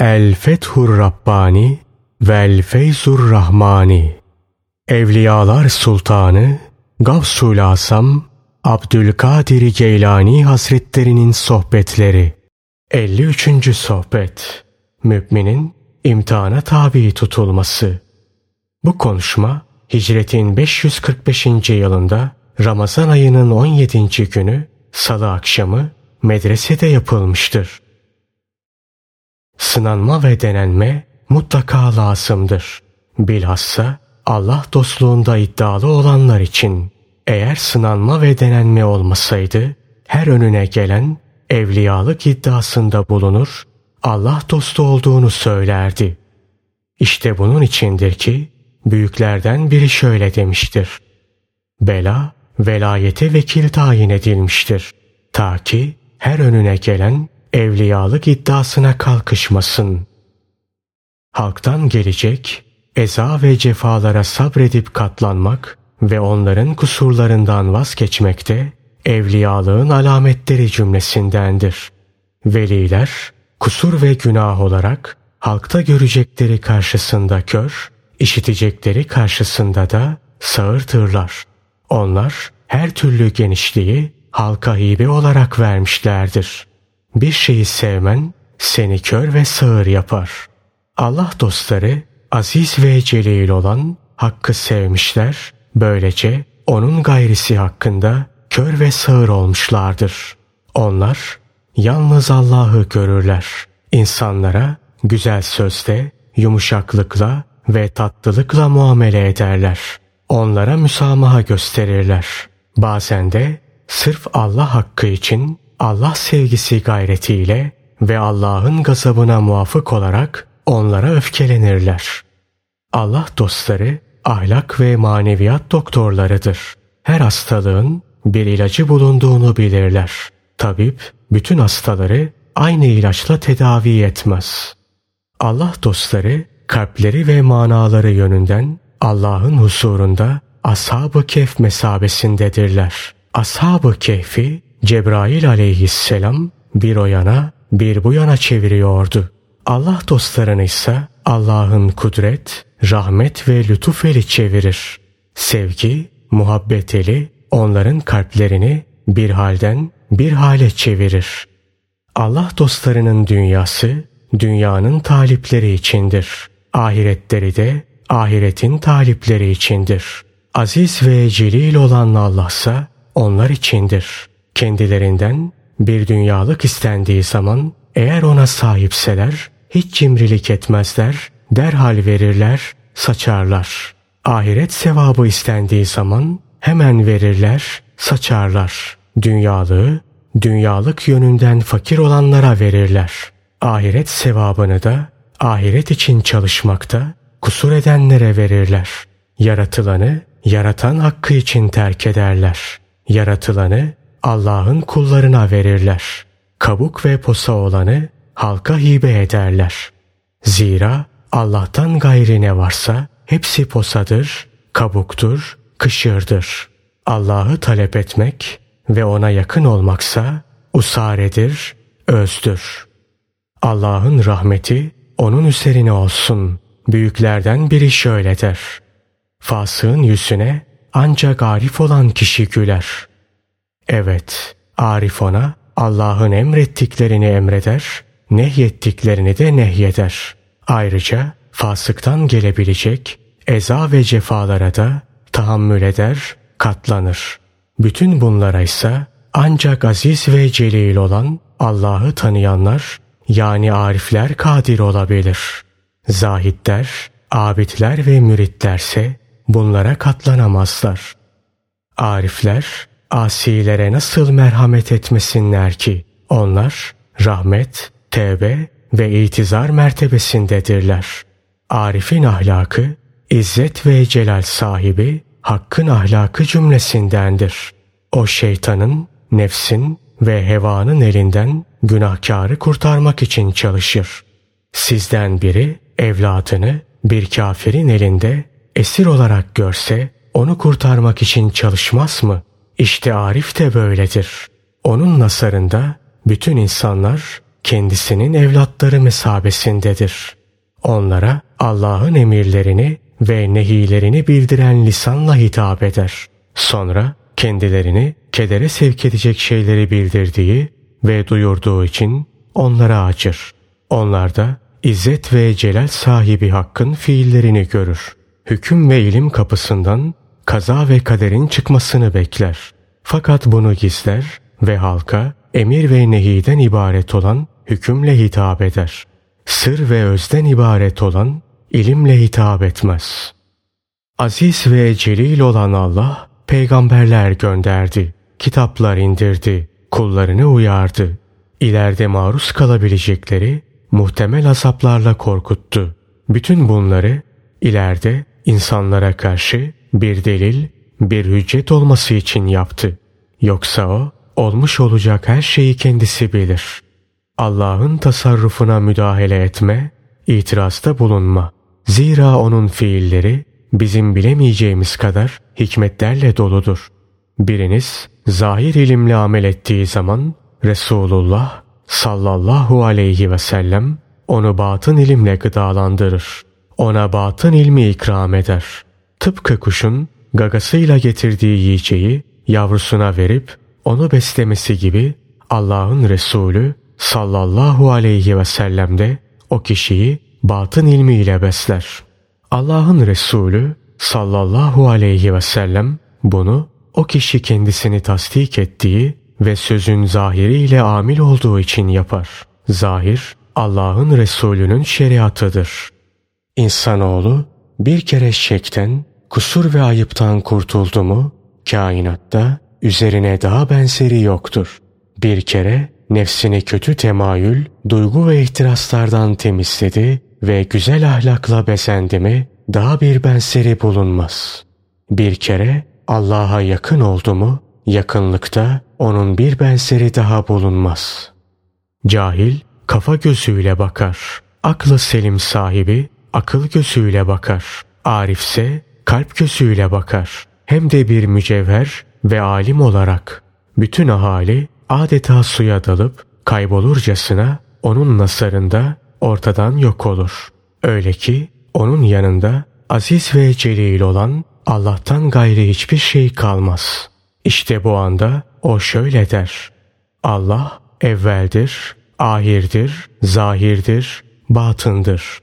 El Fethur Rabbani Vel Feyzur Rahmani Evliyalar Sultanı Gavsul Asam Abdülkadir Geylani Hazretlerinin Sohbetleri 53. Sohbet Müminin imtihana tabi tutulması Bu konuşma Hicretin 545. yılında Ramazan ayının 17. günü Salı akşamı medresede yapılmıştır. Sınanma ve denenme mutlaka lazımdır. Bilhassa Allah dostluğunda iddialı olanlar için eğer sınanma ve denenme olmasaydı her önüne gelen evliyalık iddiasında bulunur, Allah dostu olduğunu söylerdi. İşte bunun içindir ki büyüklerden biri şöyle demiştir. Bela velayete vekil tayin edilmiştir. Ta ki her önüne gelen evliyalık iddiasına kalkışmasın. Halktan gelecek eza ve cefalara sabredip katlanmak ve onların kusurlarından vazgeçmek de evliyalığın alametleri cümlesindendir. Veliler kusur ve günah olarak halkta görecekleri karşısında kör, işitecekleri karşısında da sağırtırlar. Onlar her türlü genişliği halka hibe olarak vermişlerdir. Bir şeyi sevmen seni kör ve sağır yapar. Allah dostları aziz ve celil olan hakkı sevmişler, böylece onun gayrisi hakkında kör ve sağır olmuşlardır. Onlar yalnız Allah'ı görürler. İnsanlara güzel sözle, yumuşaklıkla ve tatlılıkla muamele ederler. Onlara müsamaha gösterirler. Bazen de sırf Allah hakkı için Allah sevgisi gayretiyle ve Allah'ın gazabına muvafık olarak onlara öfkelenirler. Allah dostları ahlak ve maneviyat doktorlarıdır. Her hastalığın bir ilacı bulunduğunu bilirler. Tabip bütün hastaları aynı ilaçla tedavi etmez. Allah dostları kalpleri ve manaları yönünden Allah'ın huzurunda Ashab-ı Kehf mesabesindedirler. Ashab-ı Kehf'i Cebrail aleyhisselam bir o yana bir bu yana çeviriyordu. Allah dostlarını ise Allah'ın kudret, rahmet ve lütuf eli çevirir. Sevgi, muhabbet eli onların kalplerini bir halden bir hale çevirir. Allah dostlarının dünyası dünyanın talipleri içindir. Ahiretleri de ahiretin talipleri içindir. Aziz ve celil olan Allah'sa onlar içindir. Kendilerinden bir dünyalık istendiği zaman eğer ona sahipseler hiç cimrilik etmezler, derhal verirler, saçarlar. Ahiret sevabı istendiği zaman hemen verirler, saçarlar. Dünyalığı, dünyalık yönünden fakir olanlara verirler. Ahiret sevabını da ahiret için çalışmakta kusur edenlere verirler. Yaratılanı yaratan hakkı için terk ederler. Yaratılanı Allah'ın kullarına verirler. Kabuk ve posa olanı halka hibe ederler. Zira Allah'tan gayri ne varsa hepsi posadır, kabuktur, kışırdır. Allah'ı talep etmek ve ona yakın olmaksa usaredir, özdür. Allah'ın rahmeti onun üzerine olsun. Büyüklerden biri şöyle der. Fasığın yüzüne ancak arif olan kişi güler. Evet, arif ona Allah'ın emrettiklerini emreder, nehyettiklerini de nehyeder. Ayrıca fasıktan gelebilecek eza ve cefalara da tahammül eder, katlanır. Bütün bunlara ise ancak aziz ve celil olan Allah'ı tanıyanlar yani arifler kadir olabilir. Zahitler, abidler ve müritlerse bunlara katlanamazlar. Arifler asilere nasıl merhamet etmesinler ki? Onlar rahmet, tevbe ve itizar mertebesindedirler. Arif'in ahlakı, izzet ve celal sahibi, hakkın ahlakı cümlesindendir. O şeytanın, nefsin ve hevanın elinden günahkarı kurtarmak için çalışır. Sizden biri evladını bir kafirin elinde esir olarak görse onu kurtarmak için çalışmaz mı? İşte Arif de böyledir. Onun nasarında bütün insanlar kendisinin evlatları mesabesindedir. Onlara Allah'ın emirlerini ve nehilerini bildiren lisanla hitap eder. Sonra kendilerini kedere sevk edecek şeyleri bildirdiği ve duyurduğu için onlara acır. Onlar da İzzet ve celal sahibi hakkın fiillerini görür. Hüküm ve ilim kapısından kaza ve kaderin çıkmasını bekler. Fakat bunu gizler ve halka emir ve nehiden ibaret olan hükümle hitap eder. Sır ve özden ibaret olan ilimle hitap etmez. Aziz ve celil olan Allah peygamberler gönderdi, kitaplar indirdi, kullarını uyardı. İleride maruz kalabilecekleri muhtemel azaplarla korkuttu. Bütün bunları ileride insanlara karşı bir delil, bir hüccet olması için yaptı. Yoksa o olmuş olacak her şeyi kendisi bilir. Allah'ın tasarrufuna müdahale etme, itirazda bulunma. Zira onun fiilleri bizim bilemeyeceğimiz kadar hikmetlerle doludur. Biriniz zahir ilimle amel ettiği zaman Resulullah sallallahu aleyhi ve sellem onu batın ilimle gıdalandırır. Ona batın ilmi ikram eder. Tıpkı kuşun gagasıyla getirdiği yiyeceği yavrusuna verip onu beslemesi gibi Allah'ın Resulü sallallahu aleyhi ve sellem de o kişiyi batın ilmiyle besler. Allah'ın Resulü sallallahu aleyhi ve sellem bunu o kişi kendisini tasdik ettiği ve sözün zahiriyle amil olduğu için yapar. Zahir Allah'ın Resulü'nün şeriatıdır. İnsanoğlu bir kere şekten, kusur ve ayıptan kurtuldu mu, kainatta üzerine daha benzeri yoktur. Bir kere nefsini kötü temayül, duygu ve ihtiraslardan temizledi ve güzel ahlakla besendi mi, daha bir benzeri bulunmaz. Bir kere Allah'a yakın oldu mu, yakınlıkta onun bir benzeri daha bulunmaz. Cahil kafa gözüyle bakar. Aklı selim sahibi akıl gözüyle bakar. Arifse kalp gözüyle bakar. Hem de bir mücevher ve alim olarak. Bütün ahali adeta suya dalıp kaybolurcasına onun nasarında ortadan yok olur. Öyle ki onun yanında aziz ve celil olan Allah'tan gayri hiçbir şey kalmaz. İşte bu anda o şöyle der. Allah evveldir, ahirdir, zahirdir, batındır.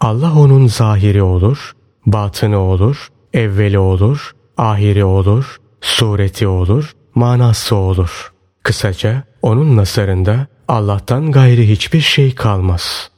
Allah onun zahiri olur, batını olur, evveli olur, ahiri olur, sureti olur, manası olur. Kısaca onun nazarında Allah'tan gayri hiçbir şey kalmaz.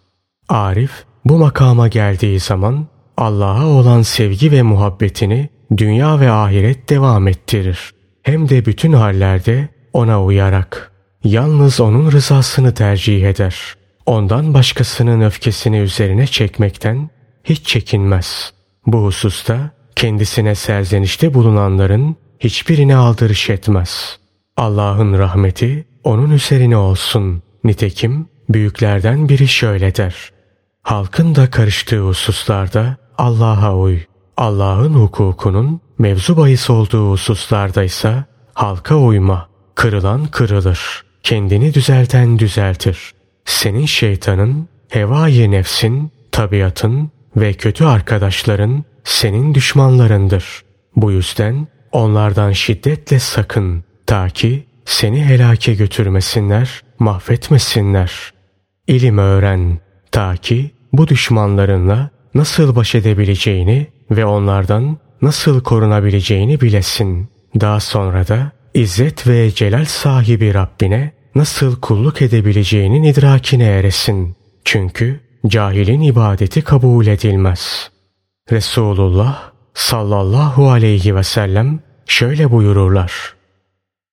Arif bu makama geldiği zaman Allah'a olan sevgi ve muhabbetini dünya ve ahiret devam ettirir. Hem de bütün hallerde ona uyarak. Yalnız onun rızasını tercih eder. Ondan başkasının öfkesini üzerine çekmekten hiç çekinmez. Bu hususta kendisine serzenişte bulunanların hiçbirine aldırış etmez. Allah'ın rahmeti onun üzerine olsun. Nitekim büyüklerden biri şöyle der. Halkın da karıştığı hususlarda Allah'a uy. Allah'ın hukukunun mevzu bahis olduğu hususlarda ise halka uyma. Kırılan kırılır. Kendini düzelten düzeltir. Senin şeytanın, hevai nefsin, tabiatın ve kötü arkadaşların senin düşmanlarındır. Bu yüzden onlardan şiddetle sakın ta ki seni helake götürmesinler, mahvetmesinler. İlim öğren ta ki bu düşmanlarınla nasıl baş edebileceğini ve onlardan nasıl korunabileceğini bilesin. Daha sonra da İzzet ve celal sahibi Rabbine nasıl kulluk edebileceğinin idrakine eresin. Çünkü cahilin ibadeti kabul edilmez. Resulullah sallallahu aleyhi ve sellem şöyle buyururlar.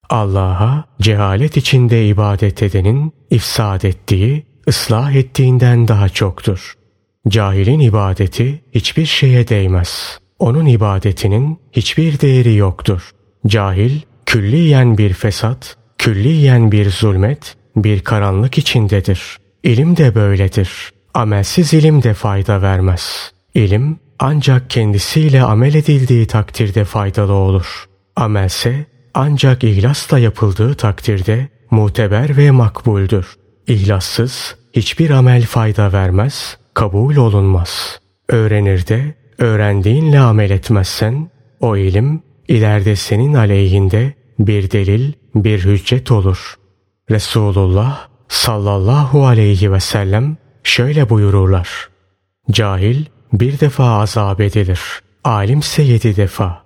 Allah'a cehalet içinde ibadet edenin ifsad ettiği, ıslah ettiğinden daha çoktur. Cahilin ibadeti hiçbir şeye değmez. Onun ibadetinin hiçbir değeri yoktur. Cahil külliyen bir fesat, külliyen bir zulmet, bir karanlık içindedir. İlim de böyledir. Amelsiz ilim de fayda vermez. İlim ancak kendisiyle amel edildiği takdirde faydalı olur. Amelse ancak ihlasla yapıldığı takdirde muteber ve makbuldür. İhlassız hiçbir amel fayda vermez, kabul olunmaz. Öğrenir de öğrendiğinle amel etmezsen o ilim ileride senin aleyhinde bir delil, bir hüccet olur. Resulullah sallallahu aleyhi ve sellem şöyle buyururlar. Cahil bir defa azap edilir. Alimse yedi defa.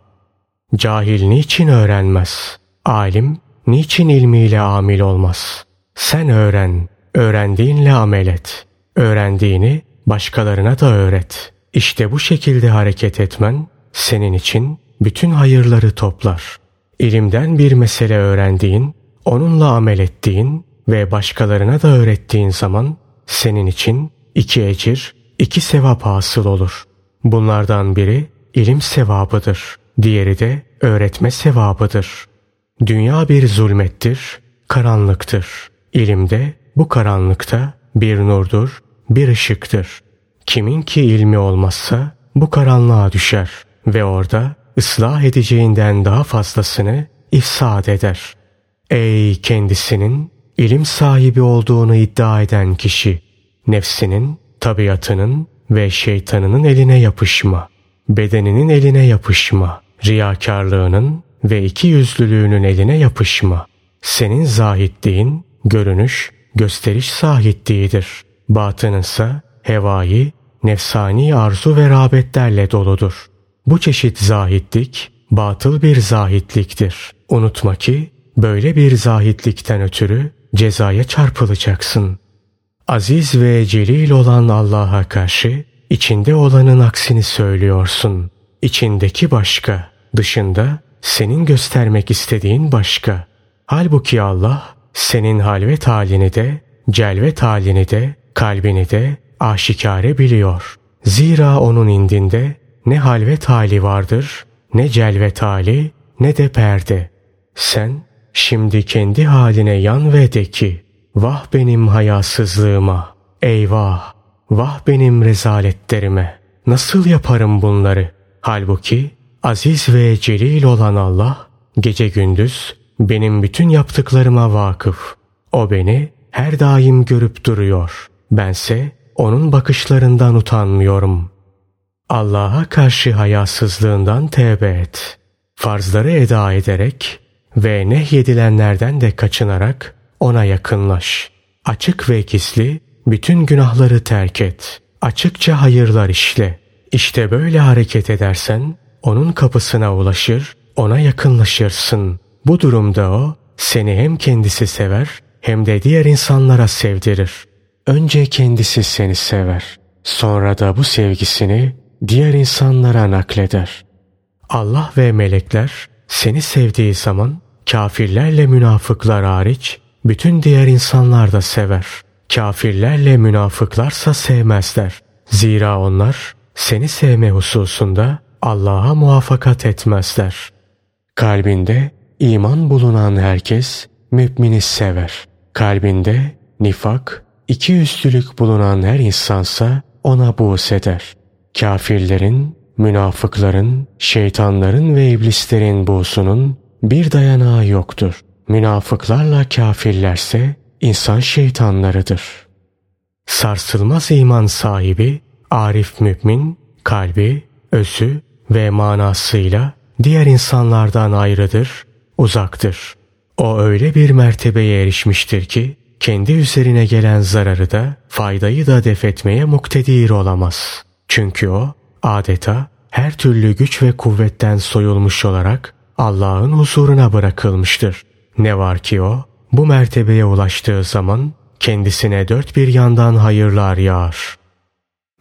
Cahil niçin öğrenmez? Alim niçin ilmiyle amil olmaz? Sen öğren, öğrendiğinle amel et. Öğrendiğini başkalarına da öğret. İşte bu şekilde hareket etmen senin için bütün hayırları toplar. İlimden bir mesele öğrendiğin, onunla amel ettiğin ve başkalarına da öğrettiğin zaman senin için iki ecir, iki sevap hasıl olur. Bunlardan biri ilim sevabıdır. Diğeri de öğretme sevabıdır. Dünya bir zulmettir, karanlıktır. İlimde bu karanlıkta bir nurdur, bir ışıktır. Kimin ki ilmi olmazsa bu karanlığa düşer ve orada ıslah edeceğinden daha fazlasını ifsad eder. Ey kendisinin ilim sahibi olduğunu iddia eden kişi, nefsinin, tabiatının ve şeytanının eline yapışma, bedeninin eline yapışma, riyakarlığının ve iki yüzlülüğünün eline yapışma. Senin zahitliğin, görünüş, gösteriş zahitliğidir. Batınınsa hevai, nefsani arzu ve rağbetlerle doludur. Bu çeşit zahitlik, batıl bir zahitliktir. Unutma ki, böyle bir zahitlikten ötürü cezaya çarpılacaksın. Aziz ve celil olan Allah'a karşı içinde olanın aksini söylüyorsun. İçindeki başka, dışında senin göstermek istediğin başka. Halbuki Allah senin halvet halini de, celvet halini de, kalbini de aşikare biliyor. Zira onun indinde ne halvet hali vardır, ne celvet hali, ne de perde. Sen şimdi kendi haline yan ve de ki, vah benim hayasızlığıma, eyvah, vah benim rezaletlerime, nasıl yaparım bunları? Halbuki aziz ve celil olan Allah, gece gündüz benim bütün yaptıklarıma vakıf. O beni her daim görüp duruyor. Bense onun bakışlarından utanmıyorum. Allah'a karşı hayasızlığından tevbe et. Farzları eda ederek ve nehyedilenlerden de kaçınarak ona yakınlaş. Açık ve gizli bütün günahları terk et. Açıkça hayırlar işle. İşte böyle hareket edersen onun kapısına ulaşır, ona yakınlaşırsın. Bu durumda o seni hem kendisi sever hem de diğer insanlara sevdirir. Önce kendisi seni sever. Sonra da bu sevgisini diğer insanlara nakleder. Allah ve melekler seni sevdiği zaman kafirlerle münafıklar hariç bütün diğer insanlar da sever. Kafirlerle münafıklarsa sevmezler. Zira onlar seni sevme hususunda Allah'a muvaffakat etmezler. Kalbinde iman bulunan herkes mümini sever. Kalbinde nifak, iki üstülük bulunan her insansa ona buğz eder. Kafirlerin, münafıkların, şeytanların ve iblislerin buğsunun bir dayanağı yoktur. Münafıklarla kafirlerse insan şeytanlarıdır. Sarsılmaz iman sahibi, arif mümin, kalbi, özü ve manasıyla diğer insanlardan ayrıdır, uzaktır. O öyle bir mertebeye erişmiştir ki kendi üzerine gelen zararı da faydayı da defetmeye muktedir olamaz. Çünkü o adeta her türlü güç ve kuvvetten soyulmuş olarak Allah'ın huzuruna bırakılmıştır. Ne var ki o bu mertebeye ulaştığı zaman kendisine dört bir yandan hayırlar yağar.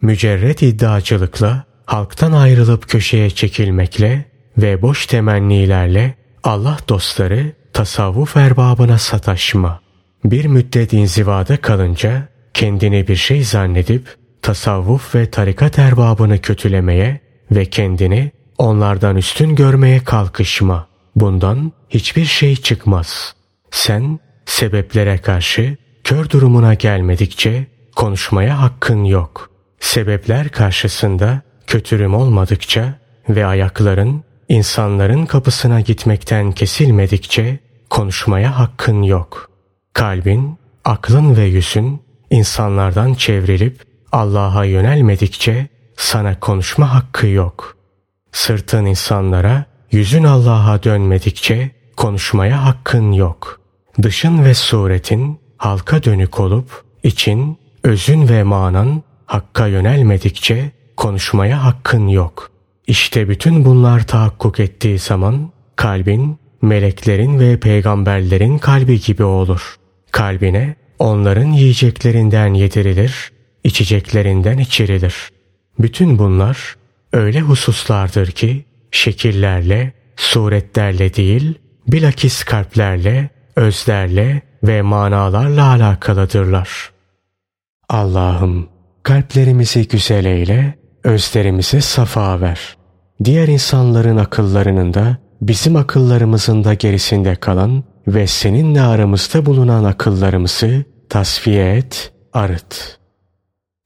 Mücerret iddiacılıkla, halktan ayrılıp köşeye çekilmekle ve boş temennilerle Allah dostları tasavvuf erbabına sataşma. Bir müddet inzivada kalınca kendini bir şey zannedip tasavvuf ve tarikat erbabını kötülemeye ve kendini onlardan üstün görmeye kalkışma. Bundan hiçbir şey çıkmaz. Sen sebeplere karşı kör durumuna gelmedikçe konuşmaya hakkın yok. Sebepler karşısında kötürüm olmadıkça ve ayakların insanların kapısına gitmekten kesilmedikçe konuşmaya hakkın yok. Kalbin aklın ve yüzün insanlardan çevrilip Allah'a yönelmedikçe sana konuşma hakkı yok. Sırtın insanlara, yüzün Allah'a dönmedikçe konuşmaya hakkın yok. Dışın ve suretin halka dönük olup için, özün ve manan hakka yönelmedikçe konuşmaya hakkın yok. İşte bütün bunlar tahakkuk ettiği zaman kalbin meleklerin ve peygamberlerin kalbi gibi olur. Kalbine onların yiyeceklerinden yedirilir, içeceklerinden içirilir. Bütün bunlar öyle hususlardır ki şekillerle, suretlerle değil, bilakis kalplerle, özlerle ve manalarla alakalıdırlar. Allah'ım kalplerimizi güzel eyle, özlerimizi safa ver. Diğer insanların akıllarının da bizim akıllarımızın da gerisinde kalan ve seninle aramızda bulunan akıllarımızı tasfiye et, arıt.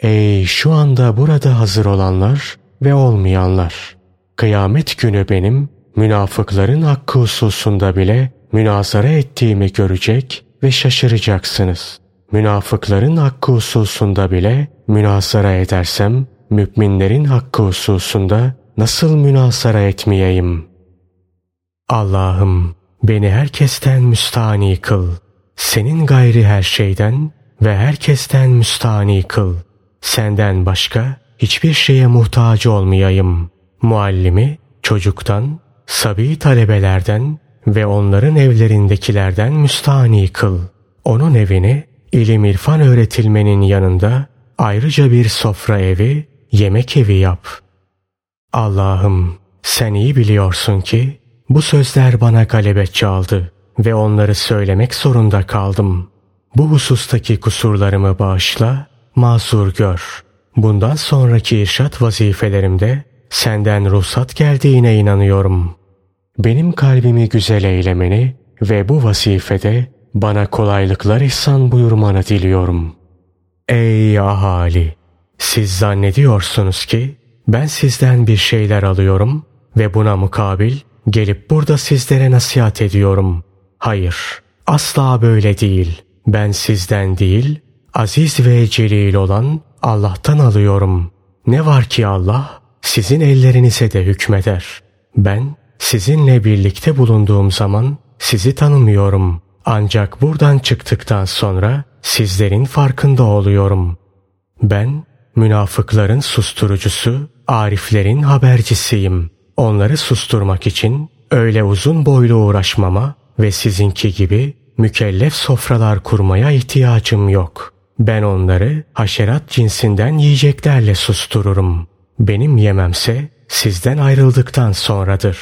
Ey şu anda burada hazır olanlar ve olmayanlar! Kıyamet günü benim münafıkların hakkı hususunda bile münazara ettiğimi görecek ve şaşıracaksınız. Münafıkların hakkı hususunda bile münazara edersem müminlerin hakkı hususunda nasıl münazara etmeyeyim? Allah'ım beni herkesten müstani kıl. Senin gayri her şeyden ve herkesten müstani kıl. Senden başka hiçbir şeye muhtaç olmayayım. Muallimi çocuktan, sabi talebelerden ve onların evlerindekilerden müstani kıl. Onun evini ilim irfan öğretilmenin yanında ayrıca bir sofra evi, yemek evi yap. Allah'ım sen iyi biliyorsun ki bu sözler bana galebe çaldı ve onları söylemek zorunda kaldım. Bu husustaki kusurlarımı bağışla, mazur gör. Bundan sonraki irşat vazifelerimde senden ruhsat geldiğine inanıyorum. Benim kalbimi güzel eylemeni ve bu vazifede bana kolaylıklar ihsan buyurmanı diliyorum. Ey ahali! Siz zannediyorsunuz ki ben sizden bir şeyler alıyorum ve buna mukabil gelip burada sizlere nasihat ediyorum. Hayır, asla böyle değil. Ben sizden değil, aziz ve celil olan Allah'tan alıyorum. Ne var ki Allah sizin ellerinize de hükmeder. Ben sizinle birlikte bulunduğum zaman sizi tanımıyorum. Ancak buradan çıktıktan sonra sizlerin farkında oluyorum. Ben münafıkların susturucusu, ariflerin habercisiyim. Onları susturmak için öyle uzun boylu uğraşmama ve sizinki gibi mükellef sofralar kurmaya ihtiyacım yok. Ben onları haşerat cinsinden yiyeceklerle sustururum. Benim yememse sizden ayrıldıktan sonradır.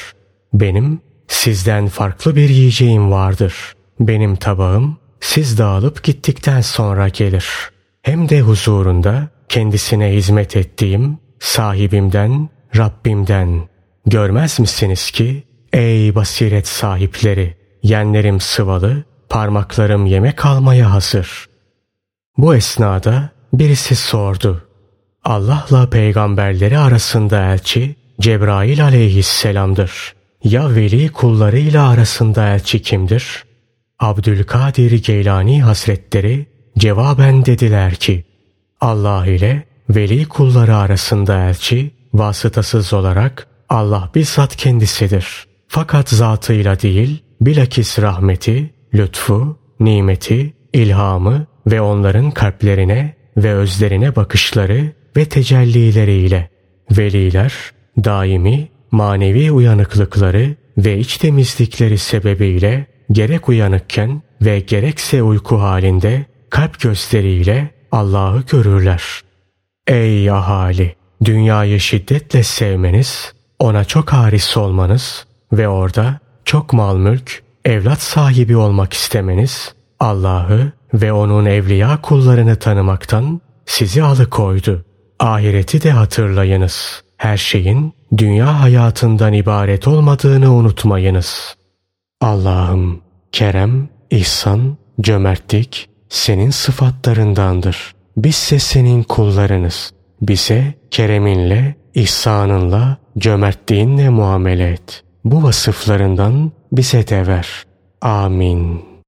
Benim sizden farklı bir yiyeceğim vardır. Benim tabağım siz dağılıp gittikten sonra gelir. Hem de huzurunda kendisine hizmet ettiğim sahibimden, Rabbimden. Görmez misiniz ki ey basiret sahipleri yenlerim sıvalı, parmaklarım yemek almaya hazır. Bu esnada birisi sordu. Allah'la peygamberleri arasında elçi Cebrail aleyhisselamdır. Ya veli kullarıyla arasında elçi kimdir? Abdülkadir Geylani Hazretleri cevaben dediler ki Allah ile veli kulları arasında elçi vasıtasız olarak Allah bizzat kendisidir. Fakat zatıyla değil bilakis rahmeti, lütfu, nimeti, ilhamı ve onların kalplerine ve özlerine bakışları ve tecellileriyle veliler daimi manevi uyanıklıkları ve iç temizlikleri sebebiyle gerek uyanıkken ve gerekse uyku halinde kalp gösteriyle Allah'ı görürler. Ey ahali! Dünyayı şiddetle sevmeniz, ona çok haris olmanız ve orada çok mal mülk, evlat sahibi olmak istemeniz Allah'ı ve onun evliya kullarını tanımaktan sizi alıkoydu. Ahireti de hatırlayınız. Her şeyin dünya hayatından ibaret olmadığını unutmayınız. Allah'ım kerem, ihsan, cömertlik senin sıfatlarındandır. Bizse senin kullarınız. Bize kereminle, ihsanınla, cömertliğinle muamele et. Bu vasıflarından bize de ver. Amin.